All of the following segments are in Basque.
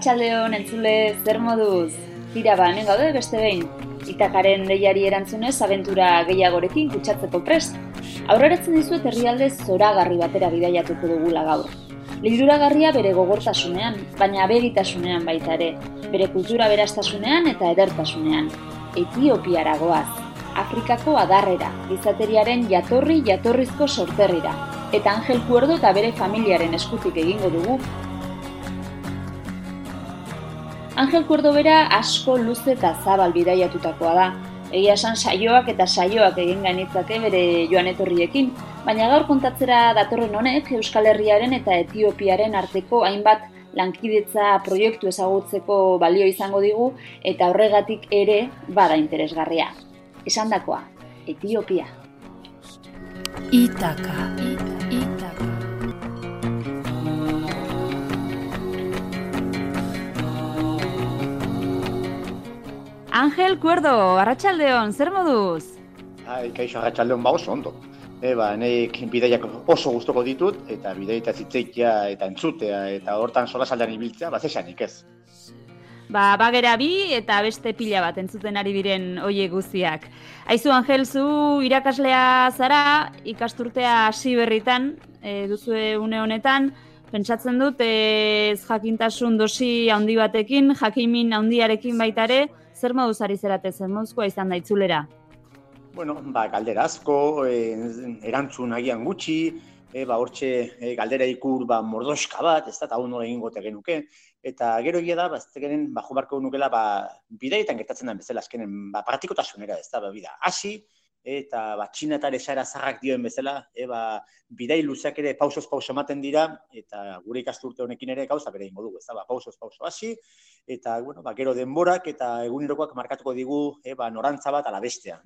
Arratxaldeon entzule zer moduz? Tira ba, hemen gaude beste behin. Itakaren deiari erantzunez abentura gehiagorekin kutsatzeko prest. Aurreratzen dizuet herrialde zoragarri batera bidaiatuko dugula gaur. Libururagarria bere gogortasunean, baina abegitasunean baita ere, bere kultura berastasunean eta edertasunean. Etiopiara goaz, Afrikako adarrera, gizateriaren jatorri jatorrizko sorterrira, eta Angel Kuerdo eta bere familiaren eskutik egingo dugu Angel Cordobera asko luze eta zabal bidaiatutakoa da. Egia esan saioak eta saioak egin gainitzake bere joan etorriekin, baina gaur kontatzera datorren honek Euskal Herriaren eta Etiopiaren arteko hainbat lankidetza proiektu ezagutzeko balio izango digu eta horregatik ere bada interesgarria. Esandakoa, Etiopia. Itaka. Angel Cuerdo, Arratsaldeon, zer moduz? Ai, kaixo arratsaldeon ba oso ondo. Eba, nek bidaiak oso gustoko ditut, eta bidaita zitzeikia eta entzutea, eta hortan sola saldan ibiltzea, bat esanik ez. Ba, bagera bi eta beste pila bat entzuten ari diren oie guztiak. Aizu Angel, zu irakaslea zara, ikasturtea hasi berritan, e, duzue une honetan, pentsatzen dut ez jakintasun dosi handi batekin, jakimin handiarekin baitare, zer moduz ari zerate, zer moduzkoa izan da itzulera? Bueno, ba, galdera asko, e, erantzun agian gutxi, e, ba, hortxe e, galdera ikur ba, mordoska bat, ez da, eta hau nola egingo genuke, eta gero egia da, ba, ez tekenen, ba, jubarko nukela, ba, bidaietan gertatzen den bezala, azkenen, ba, praktikotasunera, ez da, ba, bida, hasi, eta ba, txina eta esara zarrak dioen bezala, e, ba, bidai luzeak ere pausoz pauso ematen dira, eta gure ikasturte honekin ere gauza bere ingo dugu, ez da, ba, pausoz pauso hasi, eta bueno, ba, gero denborak eta egunerokoak markatuko digu e, ba, norantza bat ala bestean.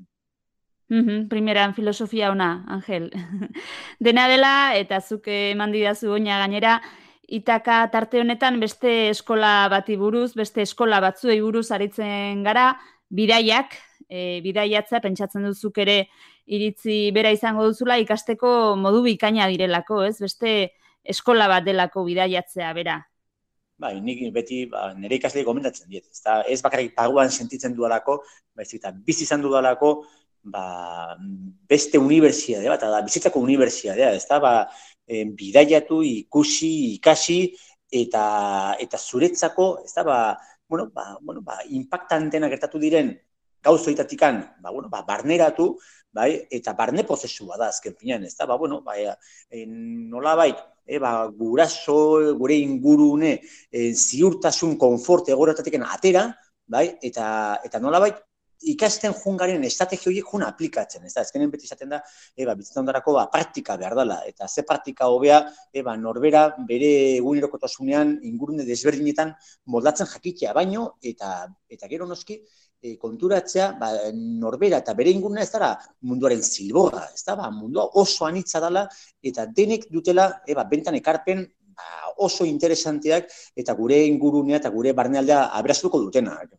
Mm primeran filosofia ona, Angel. Dena dela, eta zuk eman didazu oina gainera, Itaka tarte honetan beste eskola bati buruz, beste eskola batzuei buruz aritzen gara, bidaiak, e, bidaiatza pentsatzen duzuk ere iritzi bera izango duzula ikasteko modu bikaina direlako, ez? Beste eskola bat delako bidaiatzea bera. Bai, nik beti ba, nire ikaslei gomendatzen diet. Ez, ez bakarrik paguan sentitzen dudalako, baizik eta bizi izan dudalako, ba, beste unibertsiadea bat, da bizitzako unibertsiadea, ez da, ba, e, bidaiatu, ikusi, ikasi, eta, eta zuretzako, ez da, ba, bueno, ba, bueno, ba, impactantena gertatu diren gauzoitatikan, ba, bueno, ba, barneratu, bai, eta barne prozesua da azken finean, ez da, ba, bueno, ba, e, nola bait, e, ba, guraso, gure ingurune, e, ziurtasun, konfort, egoretatik atera, bai, eta, eta nola bait, ikasten jungaren estrategia horiek juna aplikatzen, ez da, ezkenen beti izaten da, eba, bizitzen darako, ba, praktika behar dela, eta ze praktika hobea, eba, norbera, bere egunerokotasunean, ingurune desberdinetan, moldatzen jakitea baino, eta, eta gero noski, e, konturatzea, ba, norbera eta bere inguruna ez dara munduaren zilborra, ez da, ba, mundua oso anitza dela, eta denek dutela, eba, bentan ekarpen, ba, oso interesanteak, eta gure ingurunea eta gure barnealdea aberaztuko dutenak.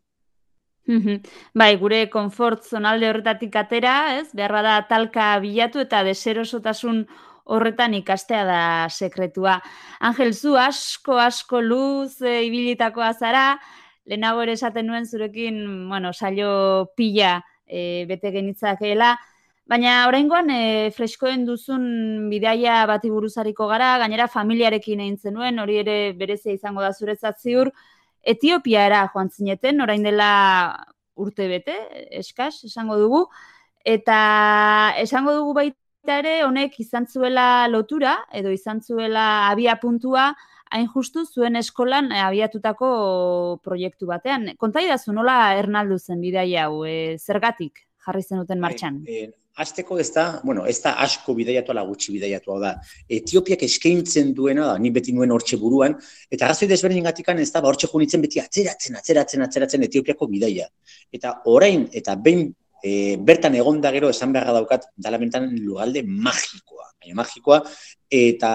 Bai, gure konfort zonalde horretatik atera, ez? Behar bada talka bilatu eta deserosotasun horretan ikastea da sekretua. Angel, zu asko, asko luz e, ibilitakoa zara, lehenago ere esaten nuen zurekin, bueno, saio pila e, bete genitzakeela, baina oraingoan e, freskoen duzun bidaia bati buruzariko gara, gainera familiarekin egin zenuen, hori ere berezia izango da zuretzat ziur, Etiopiara joan zineten, orain dela urte bete, eskas, esango dugu, eta esango dugu baita ere, honek izan zuela lotura, edo izan zuela abia puntua, hain justu zuen eskolan abiatutako proiektu batean. Konta idazu nola ernaldu zen bidai hau, e, zergatik jarri zen duten bai, martxan? E, Azteko ez da, bueno, ez da asko bidaiatu ala gutxi bidaiatu hau da. Etiopiak eskaintzen duena, da, ni beti nuen hortxe buruan, eta arrazoi desberdin gatikan ez da, ba, hortxe junitzen beti atzeratzen, atzeratzen, atzeratzen Etiopiako bidaia. Eta orain, eta behin e, bertan egon da gero esan beharra daukat dalamentan lugalde magikoa, baina magikoa, eta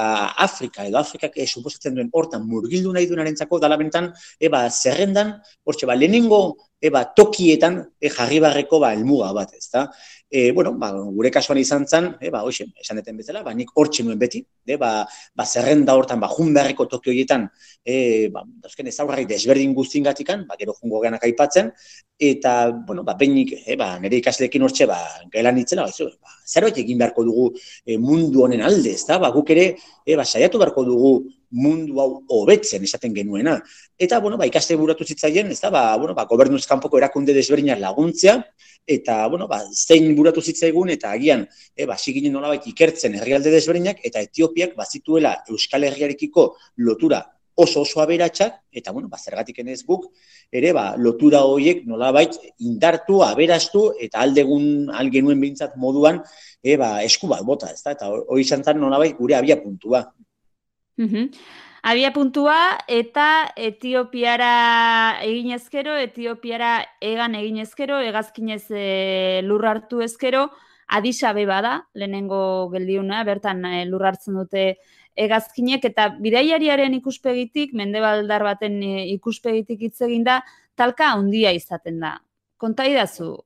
Afrika, edo Afrikak e, suposatzen duen hortan murgildu nahi duenaren zako dalamentan, eba, zerrendan, hortxe, ba, lehenengo, eba, tokietan, e, jarri barreko, ba, elmuga bat, ez da? E, bueno, ba, gure kasuan izan zen, e, ba, hoxe, esan deten bezala, ba, nik hortxe nuen beti, e, ba, ba, zerrenda hortan, ba, jun beharreko tokio horietan, e, ba, dauzken ez aurrari desberdin guztin gatikan, ba, gero jungo geanak aipatzen, eta, bueno, ba, behinik, e, ba, nire ikasleekin hortxe, ba, gelan itzela, ba, ba, zerbait egin beharko dugu e, mundu honen alde, ez da, ba, guk ere, e, ba, saiatu beharko dugu mundu hau hobetzen esaten genuena. Eta, bueno, ba, ikaste buratu zitzaien, ez da, ba, bueno, ba, gobernuz kanpoko erakunde desberdinak laguntzea, eta bueno, ba, zein buratu zitzaigun eta agian e, ba, siginen nolabait ikertzen herrialde desberdinak eta Etiopiak bazituela Euskal Herriarekiko lotura oso oso aberatsak eta bueno, ba, zergatik ez guk ere ba, lotura horiek nolabait indartu, aberastu eta aldegun algenuen bintzat moduan e, ba, esku bat bota, ezta? Eta hori izan nolabait gure abia puntua. Mm Abia puntua eta Etiopiara egin ezkero, Etiopiara egan egin ezkero, egazkinez e, lur hartu ezkero, adisabe bada, lehenengo geldiuna, bertan e, lur hartzen dute egazkinek, eta bidaiariaren ikuspegitik, mendebaldar baten ikuspegitik hitz da, talka handia izaten da. Konta idazu,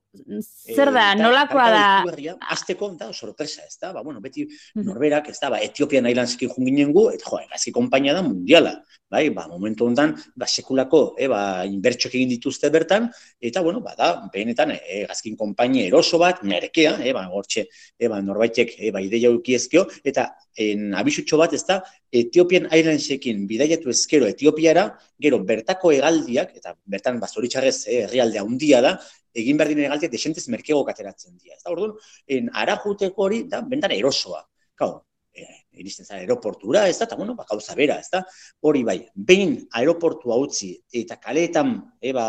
zer da, e, nolakoa da? Azteko, da, sorpresa, ez da, ba, bueno, beti norberak, ez da, ba, Etiopia nahi lan zikin junginen gu, eta jo, egazki kompainia da mundiala, bai, ba, momentu honetan, ba, sekulako, e, ba, inbertxok egin dituzte bertan, eta, bueno, ba, da, behenetan, e, egazkin kompainia eroso bat, merkea, e, ba, gortxe, e, ba, norbaitek, e, ba, ideia ukiezkio, eta, en abisutxo bat, ez da, Ethiopian Airlinesekin bidaiatu ezkero Etiopiara, gero bertako hegaldiak, eta bertan bazoritxarrez eh, herrialde handia da, egin behar dinen hegaldiak desentez merkego kateratzen dira. Ez da, orduan, en arajuteko hori, da, bentan erosoa. Kau, iristen zara aeroportura, ez da, eta bueno, ba, gauza bera, ez da, hori bai, behin aeroportua utzi eta kaleetan eba,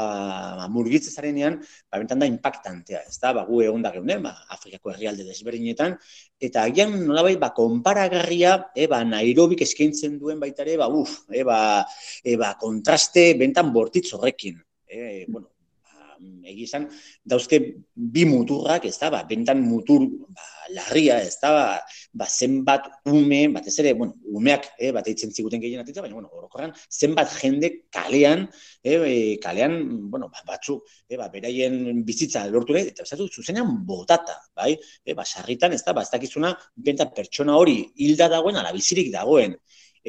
ba, murgitze zarenean, ba, bentan da impactantea, ez da, ba, gu egon da geunden, ba, Afrikako herrialde desberdinetan, eta agian nolabait, ba, konparagarria, eba, Nairobik eskaintzen duen baita ere, ba, uf, eba, eba, kontraste bentan bortitz horrekin, e, bueno, egizan, dauzke bi muturrak, ez da, ba, bentan mutur ba, larria, ez da, ba, ba, zenbat ume, batez ere, bueno, umeak, eh, bat eitzen ziguten gehien atitza, baina, bueno, orokorran, zenbat jende kalean, eh, kalean, bueno, ba, batzu, eh, ba, beraien bizitza lortu nahi, eta bezatu, zuzenean botata, bai, eh, ba, sarritan, ez da, ba, ez dakizuna, bentan pertsona hori hilda dagoen, ala bizirik dagoen,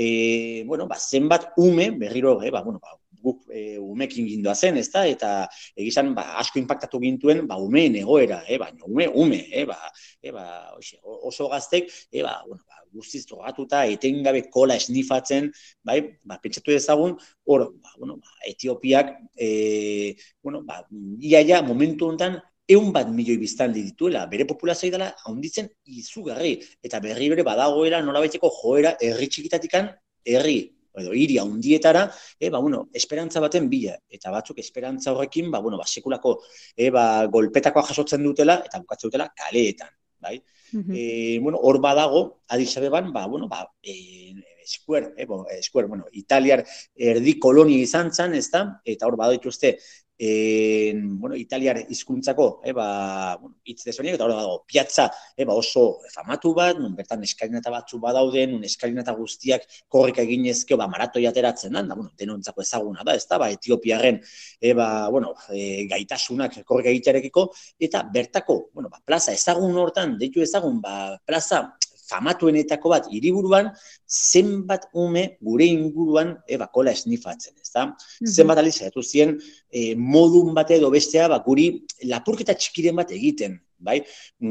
E, bueno, ba, zenbat ume, berriro, eh, ba, bueno, ba, guk e, umekin gindoa zen, ez da, eta egizan ba, asko impactatu gintuen ba, umeen egoera, e, baina ume, ume, e, ba, e, ba, oxe, oso gaztek, e, ba, bueno, ba, guztiz drogatuta, etengabe kola esnifatzen, bai, ba, pentsatu ezagun, hor, ba, bueno, ba, Etiopiak, e, bueno, ba, iaia momentu honetan, eun bat milioi biztanli dituela, bere populazioa dela handitzen izugarri, eta berri bere badagoela nola joera herri txikitatikan herri edo hiri handietara, e, ba, bueno, esperantza baten bila, eta batzuk esperantza horrekin, ba, bueno, ba, sekulako e, ba, golpetakoa jasotzen dutela, eta bukatzen dutela kaleetan, bai? Mm bueno, hor badago, adizabeban, ba, bueno, ba, e, eskuer, e, bo, eskuer, bueno, italiar erdi kolonia izan zen, ez da? Eta hor badaituzte, en, bueno, italiar hizkuntzako e, ba, bueno, hitz desberdinak, eta hori dago, piazza e, ba, oso famatu bat, nun bertan eskalinata batzu badauden, nun eskalinata guztiak korrika eginezkeo, ba, maratoi ateratzen da, bueno, denontzako ezaguna da, ez da, ba, Etiopiaren e, ba, bueno, e, gaitasunak korrika egitearekiko, eta bertako, bueno, ba, plaza ezagun hortan, deitu ezagun, ba, plaza famatuenetako bat hiriburuan zenbat ume gure inguruan eba kola esnifatzen, ezta? Mm Zenbat aliz saiatu zien e, modun bate edo bestea ba guri lapurketa txikiren bat egiten, bai?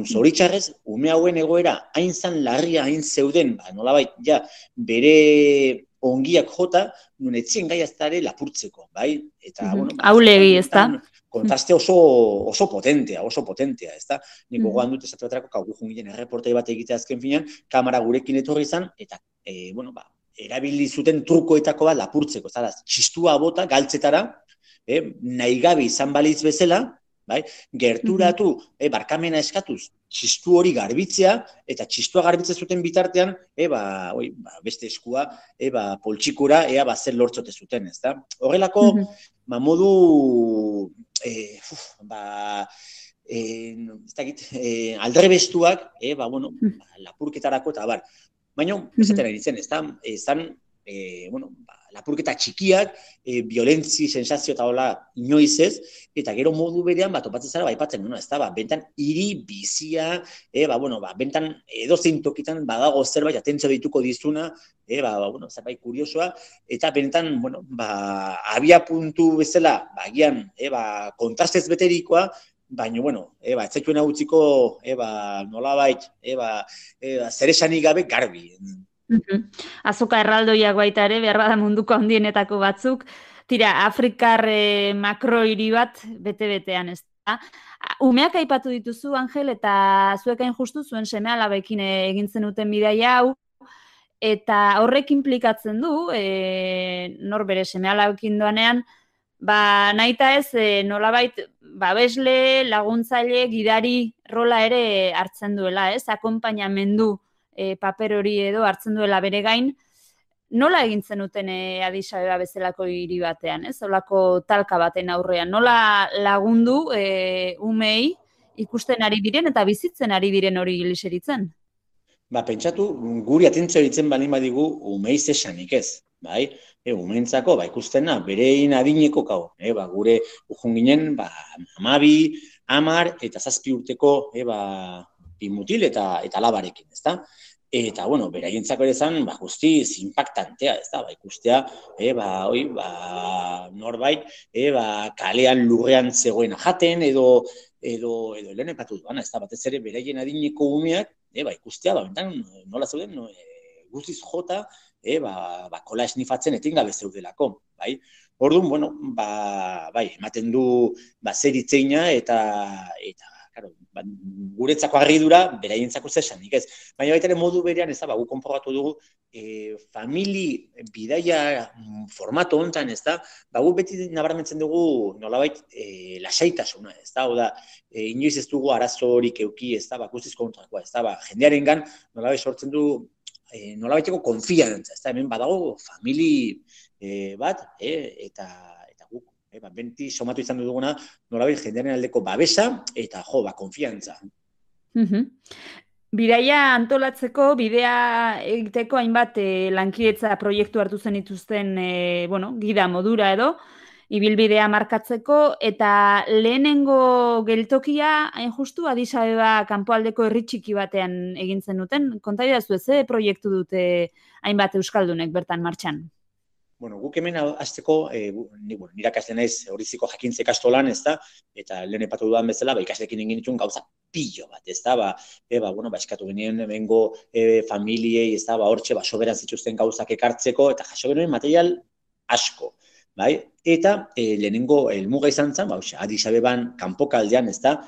Zoritzarrez ume hauen egoera hain zan larria hain zeuden, ba nolabait ja bere ongiak jota, nun etzien gai aztare lapurtzeko, bai? Eta, mm -hmm. bueno, Aulegi, ez da? Kontraste oso, oso potentea, oso potentea, ez da? Nik mm -hmm. dut esatu baterako, kau gujun erreportai bat egitea azken finean, kamera gurekin etorri izan, eta, e, bueno, ba, erabili zuten trukoetako bat lapurtzeko, zara, txistua bota, galtzetara, e, nahi gabe izan baliz bezala, bai? Gerturatu, e, barkamena eskatuz, txistu hori garbitzea, eta txistua garbitzen zuten bitartean, e, ba, oi, ba, beste eskua, e, ba, poltsikura, ea ba, zer lortzote zuten, ez da? Horrelako, mm -hmm. ba, modu, e, uf, ba, e, ez da git, e, aldre bestuak, e, ba, bueno, ba, lapurketarako, eta bar, baina, ez da, ez da, da, e, bueno, ba, lapurketa txikiak, e, violentzi, sensazio eta hola inoiz ez, eta gero modu berean, bat topatzen zara, baipatzen, no, ez da, ba, bentan hiri bizia, e, ba, bueno, ba, bentan edo tokitan badago zerbait atentzio dituko dizuna, e, ba, ba, bueno, zerbait kuriosoa, eta bentan, bueno, ba, abia puntu bezala, ba, gian, e, ba, kontrastez beterikoa, baina, bueno, e, ba, etzetuen hau txiko, e, ba, nola bait, e, ba, e, ba, zer gabe garbi, Azoka erraldoiak baita ere, behar bada munduko handienetako batzuk. Tira, Afrikar e, makro hiri bat, bete-betean ez da. Umeak aipatu dituzu, Angel, eta zuek hain justu zuen seme alabekin egin zenuten bidaia hau, eta horrek implikatzen du, e, nor bere seme alabekin doanean, ba, nahi ez, e, nolabait, babesle, laguntzaile, gidari rola ere hartzen duela, ez, akompainamendu e, paper hori edo hartzen duela bere gain, nola egin zenuten e, adisabeba bezalako hiri batean, ez? Olako talka baten aurrean, nola lagundu e, umei ikusten ari diren eta bizitzen ari diren hori giliseritzen? Ba, pentsatu, guri atentzio ditzen bali badigu umei zesanik ez, bai? E, umeentzako, ba, ikustena, berein adineko kau, e, ba, gure ujun ginen, ba, amabi, amar, eta zazpi urteko, e, ba, bimutil eta, eta labarekin, ez da? Eta, bueno, beraientzako ere zan, ba, guztiz, impactantea, ez da, ba, ikustea, e, ba, oi, ba, norbait, e, ba, kalean lurrean zegoen jaten, edo, edo, edo, lehen epatu duan, ez da, batez ere, beraien adineko umeak, e, ba, ikustea, ba, bentan, nola zeuden, no, e, guztiz jota, e, ba, ba, kola esnifatzen etin gabe zeudelako, bai? Orduan, bueno, ba, bai, ematen du, ba, zer itzeina, eta, eta, claro, ba, guretzako harridura beraientzako zesan, ez. Baina baita modu berean ez da, ba, gu konprobatu dugu e, famili bidaia mm, formato hontan, ez da, ba, gu beti nabarmentzen dugu nolabait e, lasaitasuna, ez da, oda, e, inoiz ez dugu arazorik euki, ez da, ba, guztiz kontrakoa, ez da, ba, jendearen gan, nolabait sortzen du e, nolabaiteko konfiantza, ez da, hemen badago famili e, bat, e, eta e, ba, benti somatu izan duguna, nolabait jendearen aldeko babesa eta jo, ba, konfiantza. Mm Bidaia antolatzeko, bidea egiteko hainbat e, lankidetza proiektu hartu zen ituzten, e, bueno, gida modura edo, ibilbidea markatzeko, eta lehenengo geltokia, hain justu, adisabeba kanpoaldeko herritxiki batean egin zen duten, konta zu ez, proiektu dute hainbat euskaldunek bertan martxan? Bueno, guk hemen azteko, e, ni, bueno, nire naiz horiziko jakintze kastolan, ez da, eta lehen epatu dudan bezala, ba, ikastekin egin ditun gauza pillo bat, ez da, ba, e, ba, bueno, ba, eskatu genien emengo e, familiei, ez da, ba, hortxe, ba, soberan zituzten gauzak ekartzeko, eta jaso genuen material asko, bai? Eta e, lehenengo elmuga izan zen, ba, adisabeban kanpokaldean, ez da,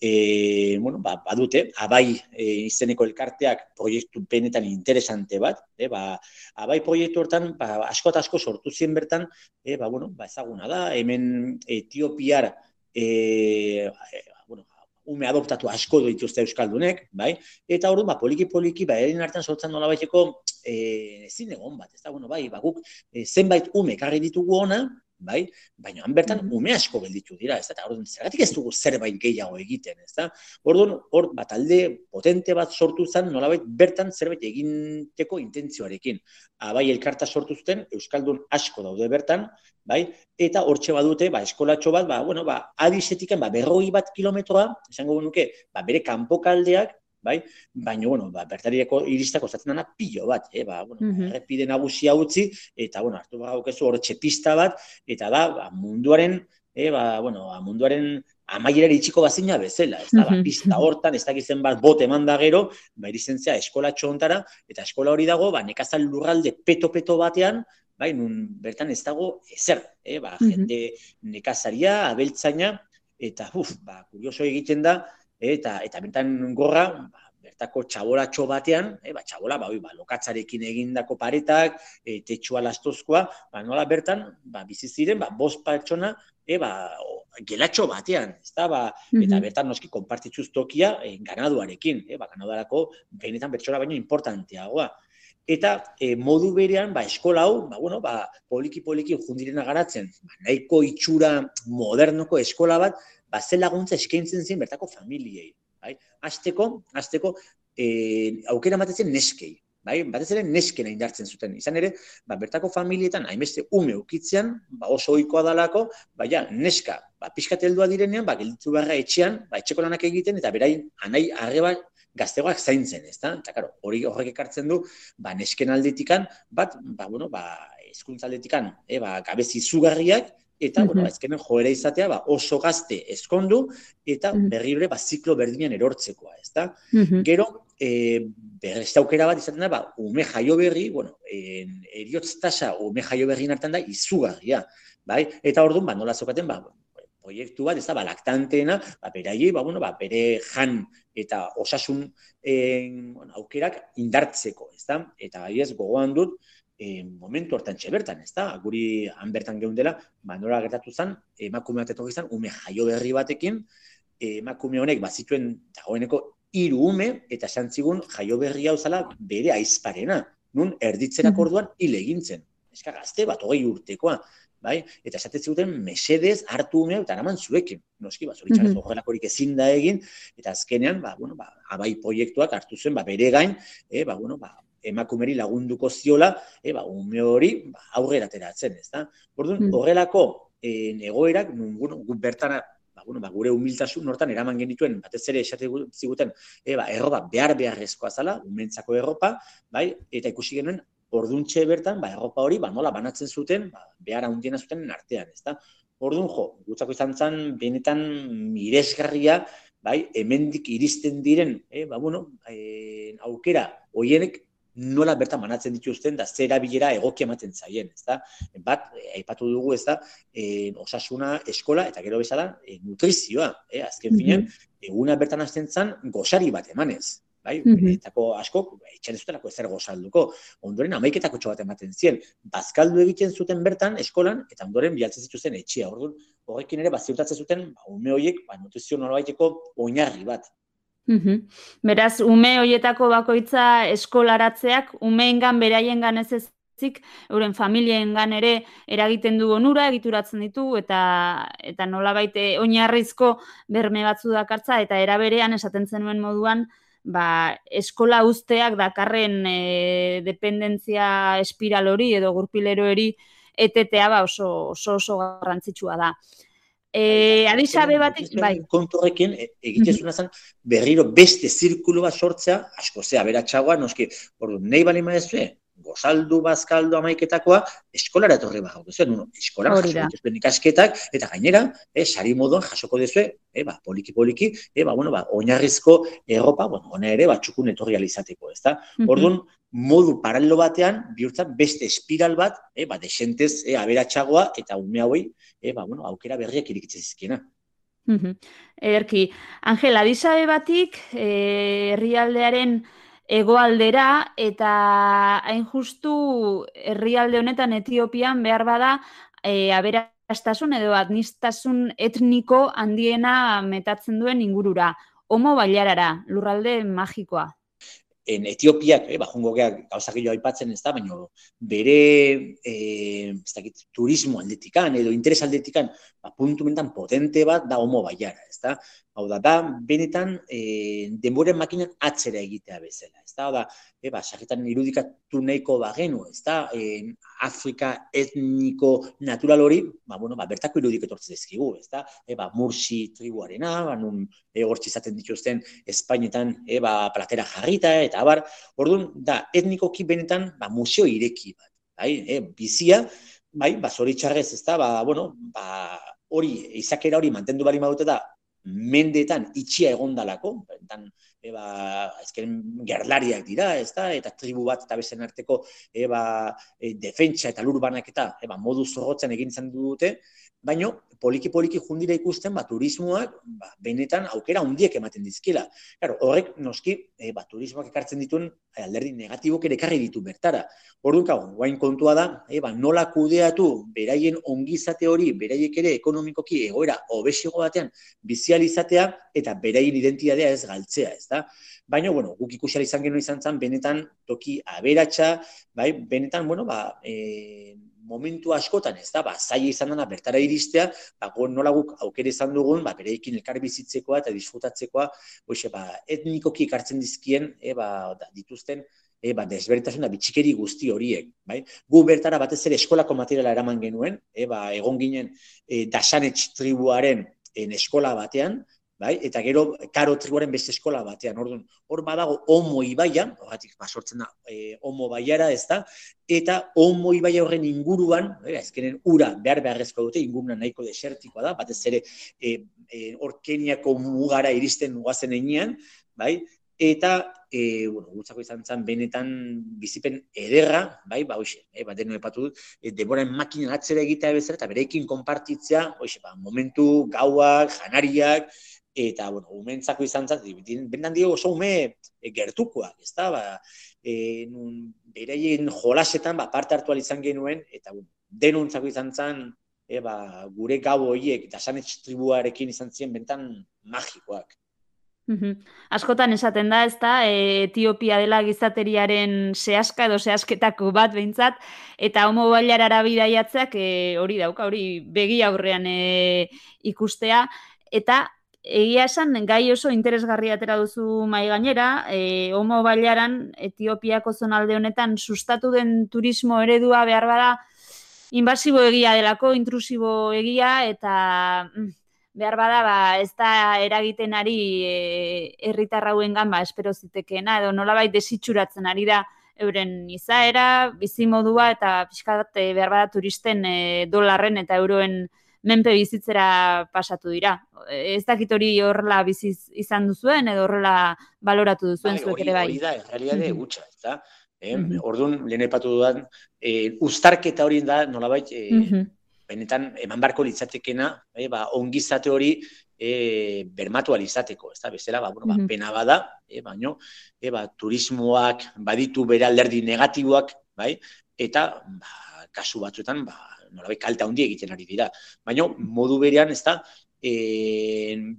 e, bueno, ba, badute, abai e, izeneko elkarteak proiektu benetan interesante bat, e, ba, abai proiektu hortan, ba, asko eta asko sortu zien bertan, e, ba, bueno, ba, ezaguna da, hemen Etiopiar, e, bueno, ume adoptatu asko dituzte Euskaldunek, bai? Eta hori, ba, poliki-poliki, ba, erin hartan sortzen nola baiteko, e, ezin egon bat, ez da, bueno, bai, ba, guk, e, zenbait ume karri ditugu ona, bai? Baina han bertan ume asko gelditu dira, ez da? Orduan zergatik ez dugu zerbait gehiago egiten, ez da? Orduan hor bat alde potente bat sortu zen, nolabait bertan zerbait eginteko intentzioarekin. Abai elkarta sortu zuten euskaldun asko daude bertan, bai? Eta hortxe badute, ba eskolatxo bat, ba bueno, ba adisetiken ba 40 bat kilometroa, esango nuke, ba bere kanpokaldeak bai? Baina, bueno, ba, bertarieko iristako zaten dana pilo bat, eh? ba, bueno, mm errepide nagusia utzi, eta, bueno, hartu bagaukezu hor pista bat, eta da, ba, munduaren, eh, ba, bueno, ba, munduaren amaierari itxiko bazina bezala, ez da, ba, pista hortan, ez dakizen bat bot eman da gero, ba, irizentzia eskola txontara, eta eskola hori dago, ba, nekazal lurralde peto-peto batean, bai, nun bertan ez dago ezer, eh, ba, jende nekazaria, abeltzaina, eta, uf, ba, kurioso egiten da, eta eta bertan gorra ba, bertako txabolatxo batean, e, ba, txabola, ba, oi, ba, lokatzarekin egindako paretak, e, tetxua lastozkoa, ba, nola bertan, ba, bizi ziren, ba, bost pertsona, e, ba, gelatxo batean, ez da, ba, eta bertan noski konpartitzuz tokia e, ganaduarekin, e, ba, ganaduarako benetan bertxora baino importanteagoa. Eta e, modu berean, ba, eskola hau, ba, bueno, ba, poliki-poliki jundirena garatzen, ba, nahiko itxura modernoko eskola bat, ba, zen laguntza eskaintzen zen bertako familiei. Bai? Azteko, azteko, e, aukera matetzen neskei bai, batez ere neskena indartzen zuten. Izan ere, ba, bertako familietan hainbeste ume ukitzean, ba, oso ohikoa dalako, ba, ja, neska, ba, pixkateldua direnean, ba, gelditu barra etxean, ba, etxeko lanak egiten, eta berain, anai, arreba, gaztegoak zaintzen, ez da? Eta, karo, hori horrek ekartzen du, ba, nesken aldetikan, bat, ba, bueno, ba, eskuntza aldetikan, e, ba, gabezi zugarriak, eta, bueno, ezkenen joera izatea, ba, oso gazte eskondu, eta berri ba, ziklo berdinean erortzekoa, ez da? Gero, e, berrezta aukera bat izaten da, ba, ume jaio berri, bueno, en, eriotz tasa ume jaio berri hartan da, izugarria, bai? Eta orduan, ba, nola zokaten, ba, proiektu bat, ez da, ba, laktanteena, ba, beraie, ba, bueno, ba, bere jan eta osasun en, bueno, aukerak indartzeko, ez da? Eta, ez, gogoan dut, e, momentu hortan bertan, ez da? Guri han bertan geundela, ba, nora gertatu zen, emakume bat etorri zen, ume jaio berri batekin, emakume honek bazituen dagoeneko hiru ume, eta santzigun jaio berri hau zala bere aizparena, nun erditzerak mm orduan hile egintzen. Eska gazte bat, hogei urtekoa, bai? Eta esate zuten mesedez hartu ume eta eraman zuekin. Noski, ba, zoritxarez mm -hmm. ezin da egin, eta azkenean, ba, bueno, ba, abai proiektuak hartu zuen, ba, bere gain, e, ba, bueno, ba, emakumeri lagunduko ziola, e, ba, ume hori ba, aurrera ateratzen, ez da? Orduan, mm. horrelako e, egoerak, nun, bueno, bertana, ba, bueno, ba, gure humiltasun hortan eraman genituen, batez ere esate ziguten, e, ba, erroba behar beharrezkoa zala, umentzako erropa, bai, eta ikusi genuen, orduntxe bertan, ba, erropa hori, ba, nola banatzen zuten, ba, behar handiena zuten artean, ez da? Orduan, jo, gutzako izan zen, benetan miresgarria, bai, hemendik iristen diren, e, ba, bueno, e, aukera, hoienek nola bertan manatzen dituzten da zera bilera egokia ematen zaien, ezta? Bat aipatu dugu, ezta? E, osasuna, eskola eta gero bezala e, nutrizioa, eh? Azken finean, eguna bertan hasten zan gosari bat emanez. Bai, etako asko, etxan ez zutenako ezer gozalduko. Ondoren, amaiketako bat ematen zien. Bazkaldu egiten zuten bertan, eskolan, eta ondoren bialtzen zituzten etxea. Orduan, horrekin ere, baziurtatzen zuten, ba, ume horiek, ba, nutrizio nolabaiteko oinarri bat. Beraz, ume hoietako bakoitza eskolaratzeak, umeengan beraiengan ez ezik, euren familiengan ere eragiten du onura, egituratzen ditu, eta eta nola baite oinarrizko berme batzu dakartza, eta eraberean esaten zenuen moduan, ba, eskola usteak dakarren e, dependentzia espiral hori edo gurpilero hori etetea ba oso, oso oso garrantzitsua da. Eh, adisabe batik, bai. Kontorrekin e, egitezuna zen berriro beste zirkulu bat sortzea, asko zea beratxagoa, noski, ordu, nahi bali maezue, gozaldu bazkaldu amaiketakoa, eskolara etorri bat jauko zuen, eskolara jasoko ikasketak, eta gainera, eh, sari moduan jasoko dezue, eh, ba, poliki-poliki, eh, ba, bueno, ba, oinarrizko erropa, bueno, ona ere, ba, txukun etorri alizateko, ez da? Orduan, modu paralelo batean, bihurtzat beste espiral bat, eh, ba, desentez, eh, aberatxagoa, eta ume hauei, eh, ba, bueno, aukera berriak irikitzen zizkiena. Erki, Angel, adizabe batik, eh, egoaldera eta hain justu herrialde honetan Etiopian behar bada e, aberastasun edo adnistasun etniko handiena metatzen duen ingurura. Homo bailarara, lurralde magikoa en Etiopiak, eh, ba, jongo gauza aipatzen ez da, baina bere eh, ez dakit, turismo aldetikan edo interes aldetikan ba, puntu mentan potente bat da homo baiara, ez da? Hau da, da, benetan eh, denboren makinan atzera egitea bezala, ez da? Hau da, e, ba, sarritan irudikatu nahiko bagenu, ez da? E, Afrika etniko natural hori, ba, bueno, ba, bertako irudik etortzen ezkigu, ez da? E, ba, Mursi tribuarena, ba, nun e, hortzi izaten dituzten Espainetan, e, ba, platera jarrita, eta abar, orduan, da, etnikoki benetan, ba, museo ireki bat, bai, e, bizia, bai, ba, zoritxarrez, ez da, ba, bueno, ba, hori, izakera hori mantendu bari madute da, mendetan itxia egondalako, benetan eba, ezkeren gerlariak dira, ez da, eta tribu bat eta bezen arteko eba, e, defentsa eta lurbanak eta eba, modu zorrotzen egin zen dute, baino poliki-poliki jundira ikusten, ba, turismoak, ba, benetan aukera hundiek ematen dizkila. Claro, horrek, noski, e, ba, turismoak ekartzen dituen e, alderdi negatibok ere ekarri ditu bertara. Orduan, kau, guain kontua da, e, ba, nola kudeatu, beraien ongizate hori, beraiek ere ekonomikoki egoera obesigo batean bizializatea eta beraien identitatea ez galtzea, ez da? Baina, bueno, guk ikusiala izan genuen izan zen, benetan toki aberatsa, bai, benetan, bueno, ba, e, momentu askotan, ez da, ba, zai izan dena bertara iristea, ba, nola guk aukere izan dugun, ba, bereikin elkar bizitzekoa eta disfrutatzekoa, hoxe, ba, etnikoki ekartzen dizkien, e, ba, da, dituzten, e, ba, desberitasun da bitxikeri guzti horiek, bai? Gu bertara batez ere eskolako materiala eraman genuen, e, ba, egon ginen e, dasanetx tribuaren en eskola batean, bai? Eta gero karo tribuaren beste eskola batean. Orduan, hor badago Omo ibaia, horretik basortzen da e, Omo baiara, ez da? Eta Omo ibaia horren inguruan, e, ezkenen ura behar beharrezko dute, inguruna nahiko desertikoa da, batez ere e, e, hor Keniako mugara iristen nugazen enean, bai? Eta, e, bueno, gutzako izan zen, benetan bizipen ederra, bai, ba, hoxe, e, ba, deno epatu dut, e, deboran makina atzera egitea bezala, eta berekin konpartitzea, hoxe, ba, momentu, gauak, janariak, eta, bueno, umentzako izan zat, bendan dio oso ume e, gertukoak, ez da, ba, e, nun, bereien jolasetan, ba, parte hartu izan genuen, eta, bueno, denuntzako izan zen, e, ba, gure gau horiek, eta sanetx tribuarekin izan ziren, bentan magikoak. Askotan esaten da, ez da, Etiopia dela gizateriaren sehaska edo sehasketako bat behintzat, eta homo bailarara bidaiatzeak e, hori dauka, hori begi aurrean e, ikustea, eta egia esan gai oso interesgarria atera duzu mai gainera, e, homo bailaran Etiopiako zonalde honetan sustatu den turismo eredua behar bada invasibo egia delako, intrusibo egia eta mm, behar bada ba, ez da eragiten ari e, herritarrauen gan ba, espero zitekeena edo nolabait desitxuratzen ari da euren izaera, bizimodua eta pixkat e, behar bada turisten e, dolarren eta euroen menpe bizitzera pasatu dira. Ez dakit hori horrela biziz izan duzuen edo horrela baloratu duzuen bai, zuek ere bai. Hori da, realidade mm -hmm. ez da? Eh, Orduan, lehen epatu dudan, eh, ustarketa hori da, nolabait, eh, benetan, eman barko litzatekena, eh, ba, ongizate hori eh, bermatu alizateko, ez da? Bezala, ba, bueno, ba, pena bada, eh, baino, eh, ba, turismoak baditu bere alderdi negatiboak, bai? Eta, ba, kasu batzuetan, ba, nolabait kalte handi egiten ari dira. Baina modu berean, ez da, e,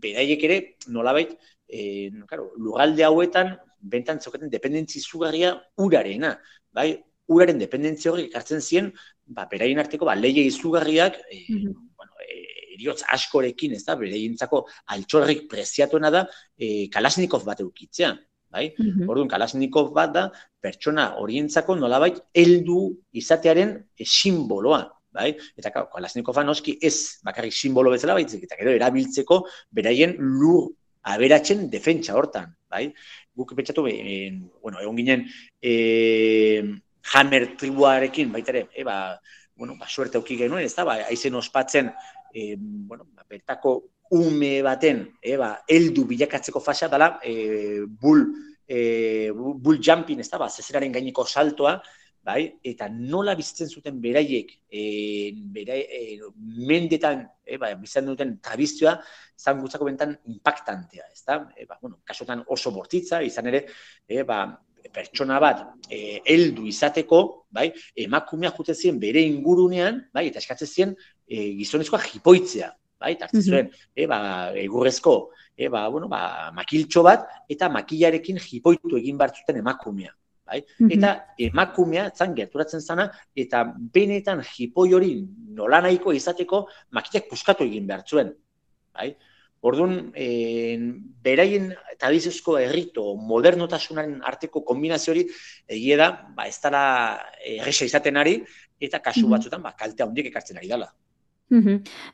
beraiek ere, nolabait, e, claro, lugalde hauetan, bentan zokaten dependentzi zugarria urarena. Bai? Uraren dependentzia hori ekartzen zien, ba, beraien arteko, ba, leie izugarriak, e, bueno, e, eriotz askorekin, ez da, beraientzako altxorrik preziatuena da, e, kalasnikov bat eukitzea bai? Mm Orduan Kalashnikov bat da pertsona horientzako nolabait heldu izatearen e, simboloa, bai? Eta claro, Kalashnikova noski ez bakarrik simbolo bezala baizik eta gero erabiltzeko beraien lur aberatzen defentsa hortan, bai? Guk pentsatu e, bueno, egon ginen e, Hammer tribuarekin baita ere, e, ba, bueno, ba suerte auki genuen, ezta? Ba, aizen ospatzen e, bueno, ba, bertako ume baten, e, ba, eldu bilakatzeko fasa dela, e, bull e, bull jumping, ezta? Ba, zezeraren gaineko saltoa, bai? Eta nola bizitzen zuten beraiek, e, berai, e, mendetan, e, ba, bizitzen duten tradizioa, zan gutzako bentan impactantea, ez da? E, ba, bueno, kasotan oso bortitza, izan ere, e, ba, pertsona bat e, heldu izateko, bai, emakumea jute zien bere ingurunean, bai, eta eskatzen zien e, gizonezkoa jipoitzea, bai, eta hartzen zuen, e, ba, egurrezko, e, ba, bueno, ba, makiltxo bat, eta makilarekin jipoitu egin bartzuten emakumea bai? Eta emakumea zan gerturatzen zana eta benetan jipoi hori nola nahiko izateko makitak puskatu egin behar zuen, bai? Orduan, e, beraien tradiziosko errito modernotasunaren arteko kombinazio hori egia da, ba, ez dara erresa izaten ari, eta kasu batzutan, ba, kaltea hondik ekartzen ari dela.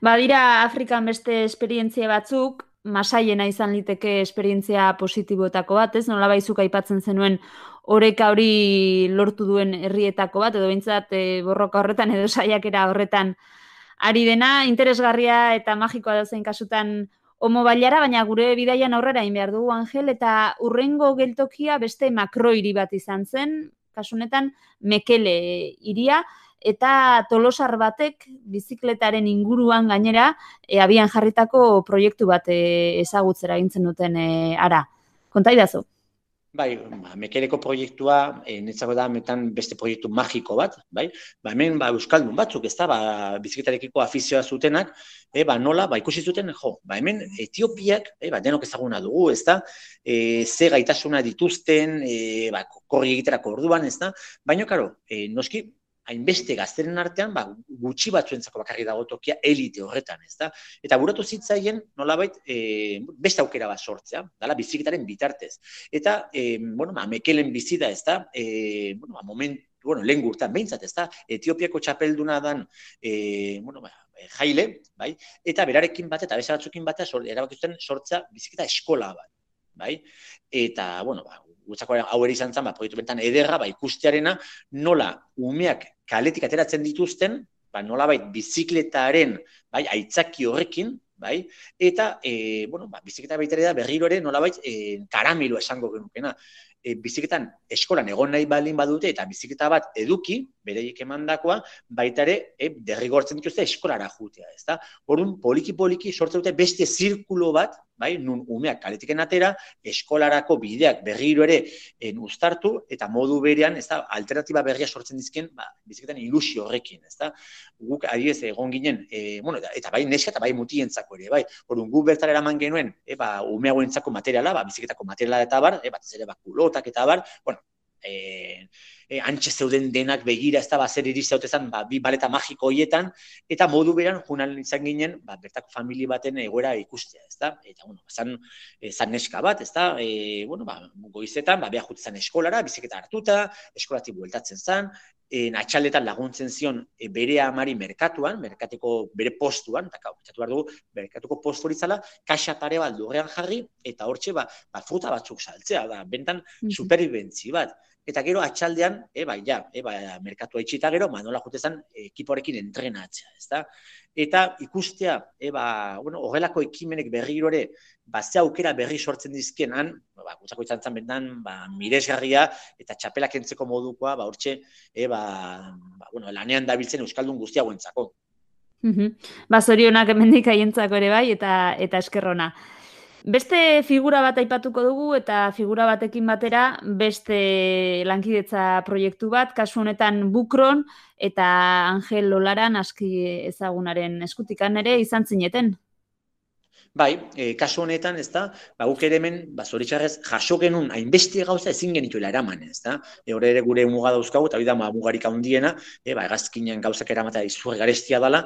Ba, dira Afrikan beste esperientzia batzuk, masaiena izan liteke esperientzia positiboetako bat, ez? Nola baizuk aipatzen zenuen oreka hori lortu duen herrietako bat, edo bintzat e, borroka horretan edo saiakera horretan ari dena, interesgarria eta magikoa da zein kasutan homo bailara, baina gure bidaian aurrera in behar dugu Angel, eta urrengo geltokia beste makroiri bat izan zen, kasunetan Mekele iria, eta tolosar batek bizikletaren inguruan gainera e, abian jarritako proiektu bat e, ezagutzera gintzen duten e, ara. Konta idazu? Bai, ba, mekereko proiektua, e, netzako da metan beste proiektu magiko bat, bai? Ba, hemen ba, Euskaldun batzuk, ez da, ba, bizikletarekiko afizioa zutenak, e, ba, nola, ba, ikusi zuten, jo, ba, hemen Etiopiak, e, ba, denok ezaguna dugu, ez da, e, ze gaitasuna dituzten, e, ba, korri egiterako orduan, ez da, baina, karo, e, noski, hainbeste gazteren artean, ba, gutxi batzuentzako bakarri dago tokia elite horretan, ez da? Eta buratu zitzaien, nolabait, e, beste aukera bat sortzea, dala biziketaren bitartez. Eta, e, bueno, ba, mekelen bizida, ez da? E, bueno, ba, moment, bueno, lehen gurtan, behintzat, ez da? Etiopiako txapelduna dan, e, bueno, ba, jaile, bai? Eta berarekin bat, eta beste batzukin bat, erabakizuten sortza biziketa eskola bat, bai? Eta, bueno, ba, gutzako hau izan zen, ba, proiektu bentan ederra, ba, ikustearena, nola umeak kaletik ateratzen dituzten, ba, nola bai, bizikletaren, bai, aitzaki horrekin, bai, eta, e, bueno, ba, bizikleta baita da berriro ere, nola bai, e, karamelo esango genukena. E, bizikletan eskolan egon nahi baldin badute, eta bizikleta bat eduki, bereik emandakoa, baita ere, e, derrigortzen dituzte eskolara jutea, ez da? Horun, poliki-poliki sortzen dute beste zirkulo bat, bai, nun umeak kaletiken atera, eskolarako bideak berriro ere en uztartu, eta modu berean, ez da, alternatiba berria sortzen dizken, ba, biziketan ilusio horrekin, ez da, guk adiez egon ginen, e, bueno, eta, bai neska eta bai mutientzako ere, bai, orduan gu bertara eraman genuen, e, ba, umeagoentzako materiala, ba, biziketako materiala eta bar, e, bat ere, ba, kulotak eta bar, bueno, e, e, antxe zeuden denak begira, ez da, ba, zer iriz zautezan, ba, bi baleta magiko hoietan, eta modu beran, junan izan ginen, ba, bertako famili baten egoera ikustea, ez da, eta, bueno, zan, e, zan neska bat, ez da, e, bueno, ba, goizetan, ba, behar jutzen eskolara, biziketa hartuta, eskolati bueltatzen zan, e, atxaletan laguntzen zion e, bere amari merkatuan, merkateko bere postuan, eta kau, behar dugu, merkatuko postu horitzala, kaxa pare bat jarri, eta hortxe, ba, ba fruta batzuk saltzea, da, bentan superibentzi bat. Eta gero atxaldean, e, bai, ja, e, bai, merkatu haitxita gero, manola jutezan ekiporekin entrenatzea, ez da? Eta ikustea, e, ba, bueno, horrelako ekimenek berriro ere, ba, ze aukera berri sortzen dizkien, han, ba, gutzako izan zen bendan, ba, miresgarria eta txapelak entzeko modukoa, ba, hortxe, e, ba, ba, bueno, lanean dabiltzen Euskaldun guztia guentzako. Ba, zorionak emendik aientzako ere bai, eta, eta eskerrona. Beste figura bat aipatuko dugu eta figura batekin batera beste lankidetza proiektu bat, kasu honetan Bukron eta Angel Lolaran aski ezagunaren eskutikan ere izan zineten. Bai, e, kasu honetan, ez da, ba, guk ere hemen, ba, zoritxarrez, jaso genuen hainbeste gauza ezin genituela eraman, ez da. E, ere gure muga dauzkagu, eta bida, ba, mugarik handiena, e, ba, egazkinen gauzak eramatea izurre garestia dela,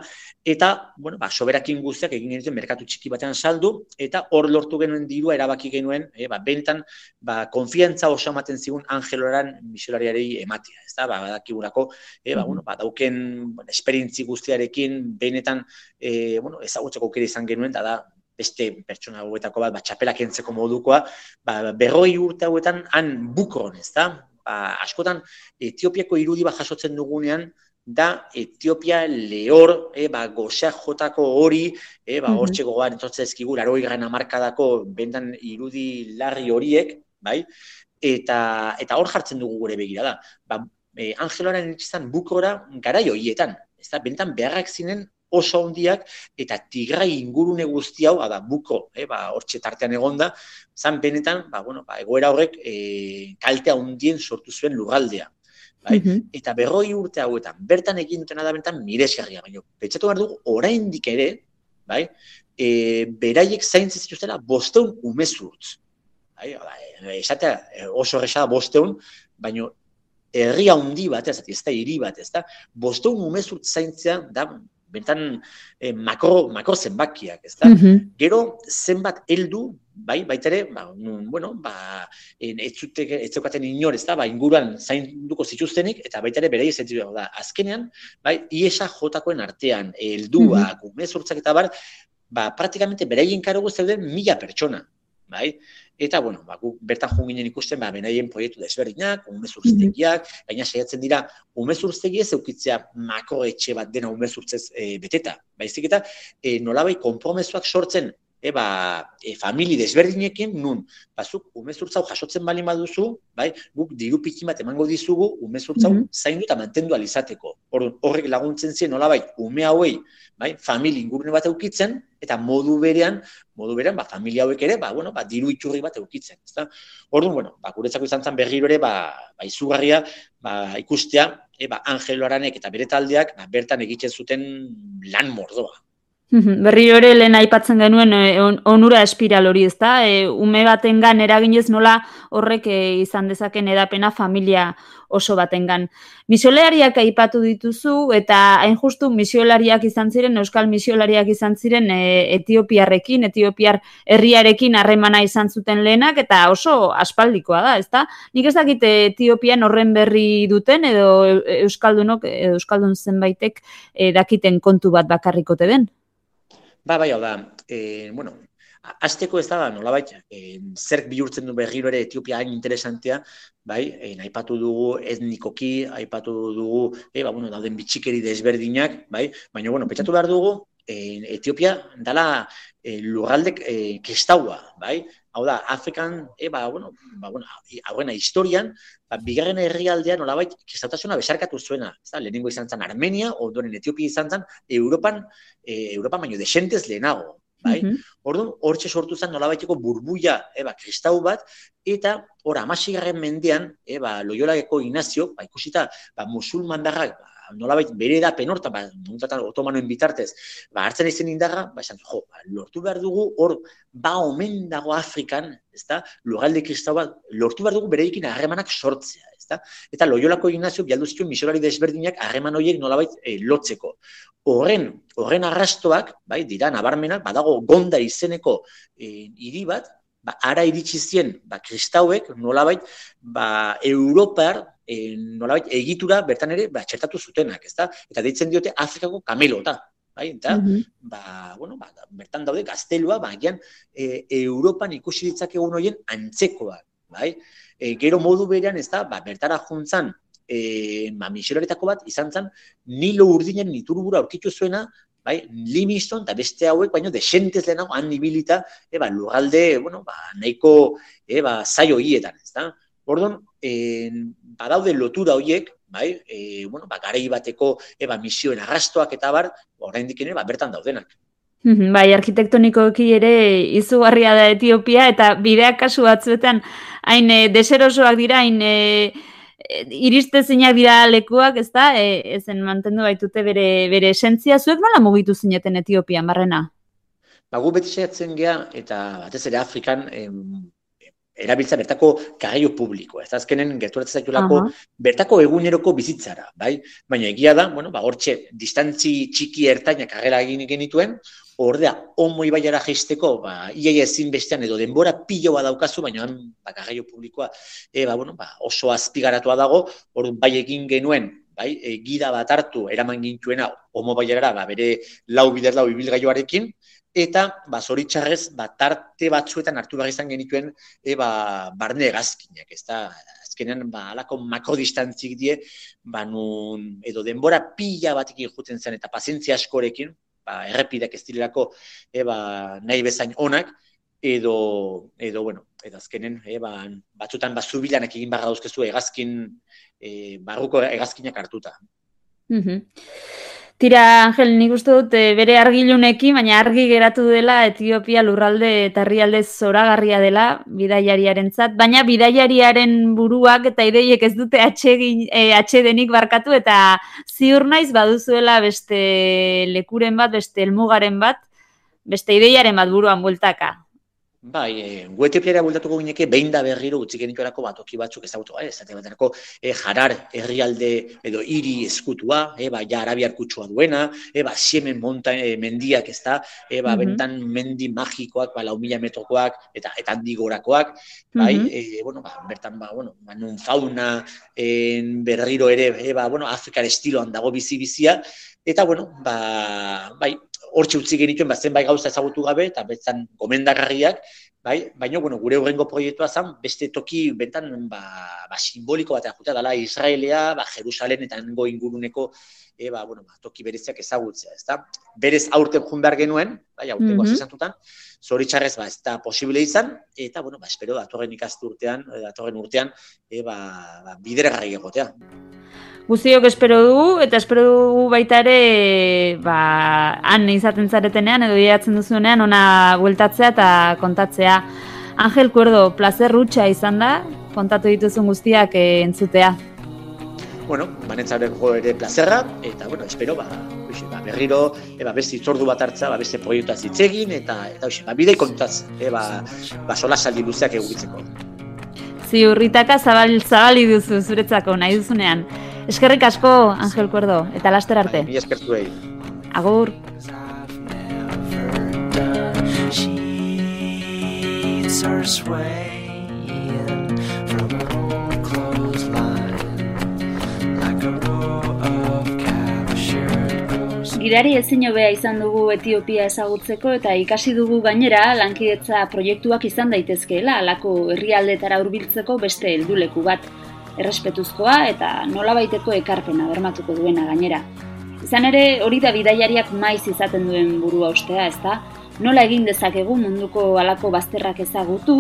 eta, bueno, ba, soberakin guztiak egin genituen merkatu txiki batean saldu, eta hor lortu genuen dirua erabaki genuen, e, ba, bentan, ba, konfiantza oso ematen zigun angeloran misolariarei ematea, ez da, ba, badakigurako, e, ba, bueno, ba, dauken bueno, esperientzi guztiarekin, benetan, e, bueno, ezagutzeko aukera izan genuen, da, da, beste pertsona hauetako bat, ba, txapelak entzeko modukoa, ba, berroi urte hauetan han bukron, ez da? Ba, askotan, Etiopiako irudi bat jasotzen dugunean, da Etiopia lehor, e, ba, gozeak jotako hori, e, ba, mm -hmm. gogoan entzotze ezkigu, laro igarren amarkadako bendan irudi larri horiek, bai? Eta, eta hor jartzen dugu gure begira da. Ba, e, Angeloaren itxizan bukrora garai horietan. Ez da, bentan beharrak zinen oso handiak eta tigrai ingurune guzti hau, ada buko, eh, ba, hortxe tartean egonda, zan benetan, ba, bueno, ba, egoera horrek e, kaltea hundien sortu zuen lugaldea. Bai? Mm Eta berroi urte hauetan, bertan egin dutena da bentan miresgarria, baina pentsatu behar dugu, oraindik ere, bai, e, beraiek zaintzen zituztela bosteun umezurtz. Bai? Ba, esatea oso erresa da bosteun, baina herri handi bat, ez, ez da hiri bat, ez da, bosteun umezurtz zaintzea da bentan eh, makro, makro zenbakiak, ez da? Mhm. Gero, zenbat heldu, bai, baita ere, ba, bueno, ba, ez zeukaten inor, ez da, ba, inguruan zainduko zituztenik, eta baita ere, berai zentzio da, azkenean, bai, iesa jotakoen artean, helduak, mm -hmm. eta bar, ba, praktikamente beraien karogu zeuden mila pertsona, bai? Eta, bueno, ba, guk bertan joan ginen ikusten, ba, benaien proiektu desberdinak, umezurtztegiak, mm baina saiatzen dira, umezurtztegi ez eukitzea mako etxe bat dena umezurtzez e, beteta. Baizik eta, e, nolabai, kompromesuak sortzen eba, e, famili desberdinekin, nun, bazuk, umezurtzau jasotzen bali baduzu, bai, guk diru piki bat emango dizugu, umezurtzau mm -hmm. zaindu eta mantendu alizateko. Horrek laguntzen zien, nola bai, ume hauei, bai, famili ingurune bat eukitzen, eta modu berean, modu berean, ba, familia hauek ere, ba, bueno, ba, diru iturri bat eukitzen. Ezta? Orduan, bueno, ba, guretzako izan zen berriro ere, ba, ba, izugarria, ba, ikustea, e, ba, Angelo Aranek eta bere taldeak, ba, bertan egiten zuten lan mordoa. Berri hori lehen aipatzen genuen e, onura espiral hori ez da, e, ume batengan eraginez nola horrek e, izan dezaken edapena familia oso batengan. Misiolariak aipatu dituzu eta hain justu misiolariak izan ziren, euskal misiolariak izan ziren e, Etiopiarrekin, Etiopiar herriarekin harremana izan zuten lehenak eta oso aspaldikoa da, ez da? Nik ez dakit Etiopian horren berri duten edo euskaldunok, euskaldun zenbaitek e, dakiten kontu bat bakarrikote den? Ba, bai, hau da, e, bueno, azteko ez da, nolabait, e, zerk bihurtzen du berriro ere Etiopia hain interesantea, bai, e, aipatu dugu etnikoki, aipatu dugu, e, ba, bueno, dauden bitxikeri desberdinak, bai, baina, bueno, petxatu behar dugu, e, Etiopia dala e, lurraldek e, kestaua, bai, hau da, Afrikan, e, ba, bueno, ba, bueno, hauena historian, ba, bigarren herrialdean nolabait kestautasuna besarkatu zuena, ez da, lehenengo izan zen Armenia, ondoren Etiopia izan zen, Europan, e, Europan baino desentez lehenago, bai? Mm -hmm. hortxe sortu zen nolabaiteko burbuia, eba, kristau bat, eta hor, amasigarren mendean, eba, loiolageko Inazio, ba, ikusita, ba, musulman darrak, ba, nolabait bere da penorta, ba, otomanoen bitartez, ba, hartzen izen indaga, ba, esan, jo, ba, lortu behar dugu, hor, ba, omen dago Afrikan, ez da, lugalde kristau bat, lortu behar dugu bere harremanak sortzea, ezta? Eta Loiolako Ignazio bialdu zituen misionari desberdinak harreman horiek nolabait e, lotzeko. Horren, horren arrastoak, bai, dira nabarmenak, badago gonda izeneko e, hiri bat, ba, ara iritsi zien, ba, kristauek nolabait, ba, Europar, e, nolabait, egitura bertan ere, ba, txertatu zutenak, ezta? Eta deitzen diote Afrikako kamelota, bai, eta, mm ba, bueno, ba, bertan daude gaztelua, ba, e, Europan ikusi ditzakegun horien antzekoak, bai? e, gero modu berean, ez da, ba, bertara juntzan, e, ba, bat izan zen, nilo urdinen niturbura aurkitu zuena, bai, limiston, eta beste hauek, baino, desentez lehenago, han nibilita, e, ba, lugalde, bueno, ba, nahiko, e, ba, zaio hietan, ez da. Ordon, e, badaude lotura horiek, bai, e, bueno, ba, garei bateko, e, ba, misioen arrastoak eta bar, oraindik ere, ba, bertan daudenak. Bai, arkitektonikoki ere izugarria da Etiopia eta bideak kasu batzuetan hain e, deserosoak dira, hain e, iriste zeinak dira lekuak, ez da, e, ezen mantendu baitute bere, bere esentzia. Zuek nola mugitu zineten Etiopian, barrena? Ba, gu beti saiatzen geha, eta batez ere Afrikan, em, erabiltza bertako garraio publiko. Ez azkenen gerturatzen zaitulako bertako eguneroko bizitzara, bai? Baina egia da, bueno, ba hortxe distantzi txiki ertainak agera egin genituen, ordea homo ibaiara jaisteko, ba iaia ezin bestean edo denbora pilo daukazu, baina han ba garraio publikoa e, ba, bueno, ba, oso azpigaratua dago, orduan bai egin genuen bai, e, gida bat hartu eraman gintuena homo baiara ba, bere lau bider lau ibilgailuarekin, eta ba zoritxarrez ba tarte batzuetan hartu behar izan genituen e ba barne egazkinak, ezta? Azkenean ba alako makrodistantzik die ba nun edo denbora pila batekin jotzen zen eta pazientzia askorekin, ba errepideak ez direlako e ba nahi bezain onak edo edo bueno, edo azkenen e ba batzutan ba zubilanak egin barra dauzkezu egazkin e, barruko egazkinak hartuta. Mhm. Tira, Angel, nik uste dut eh, bere argilunekin, baina argi geratu dela Etiopia lurralde eta herrialde zoragarria dela bidaiariaren zat, baina bidaiariaren buruak eta ideiek ez dute atxegin, e, atxedenik barkatu eta ziur naiz baduzuela beste lekuren bat, beste elmugaren bat, beste ideiaren bat buruan bueltaka. Bai, e, gu Etiopiara bultatuko gineke, behin da berriro utzik genituarako batoki batzuk ezagutu, eh, zate baterako e, jarar herrialde edo hiri eskutua, e, ba, ja arabiar kutsua duena, e, ba, siemen monta, e, mendiak ez da, e, ba, bentan mendi magikoak, ba, lau mila metrokoak, eta eta handigorakoak, bai, mm -hmm. bueno, ba, bertan, ba, bueno, ba, nun fauna en, berriro ere, e, ba, bueno, Afrikar estiloan dago bizi-bizia, eta, bueno, ba, bai, hortxe utzi genituen, ba, zenbait gauza ezagutu gabe, eta betzan gomendagarriak, bai, baina, bueno, gure horrengo proiektua zen, beste toki, bentan, ba, ba simboliko bat jutea dela Israelea, ba, Jerusalen eta nengo inguruneko, e, ba, bueno, ba, toki bereziak ezagutzea, ezta? Berez aurten jun behar genuen, bai, aurten mm -hmm. zoritxarrez, ba, ez da posible izan, eta, bueno, ba, espero, datorren ikastu urtean, datorren urtean, e, ba, ba, bidera garri egotea. Guztiok espero dugu, eta espero dugu baita ere, ba, han izaten zaretenean, edo iatzen duzunean, ona bueltatzea eta kontatzea. Angel Kuerdo, placer rutxa izan da, kontatu dituzun guztiak eh, entzutea bueno, manetzareko ere plazerra, eta, bueno, espero, ba, oixe, ba, berriro, e, ba, beste itzordu bat hartza, ba, beste proiektu zitzegin, eta, eta, oixe, ba, bidei kontaz, e, ba, ba, sola saldi luzeak egubitzeko. Zi, urritaka zabal, zabali duzu zuretzako nahi duzunean. Eskerrik asko, Angel Kuerdo, eta laster arte. Ba, mi eskertu Agur. Gidari ezin hobea izan dugu Etiopia ezagutzeko eta ikasi dugu gainera lankidetza proiektuak izan daitezkeela alako herrialdetara hurbiltzeko beste helduleku bat errespetuzkoa eta nolabaiteko ekarpena bermatuko duena gainera. Izan ere hori da bidaiariak maiz izaten duen burua ustea, ezta? Nola egin dezakegu munduko alako bazterrak ezagutu,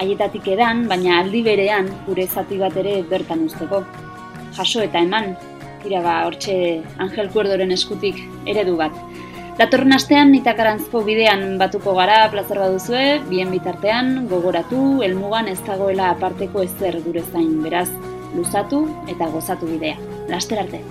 haietatik edan, baina aldi berean gure zati bat ere bertan usteko. Jaso eta eman, Tira ba, hortxe Angel Kuerdoren eskutik eredu bat. Datorren astean itakarantzko bidean batuko gara plazer baduzue, bien bitartean gogoratu, helmugan ez dagoela aparteko ezer gure zain beraz, luzatu eta gozatu bidea. Laster arte!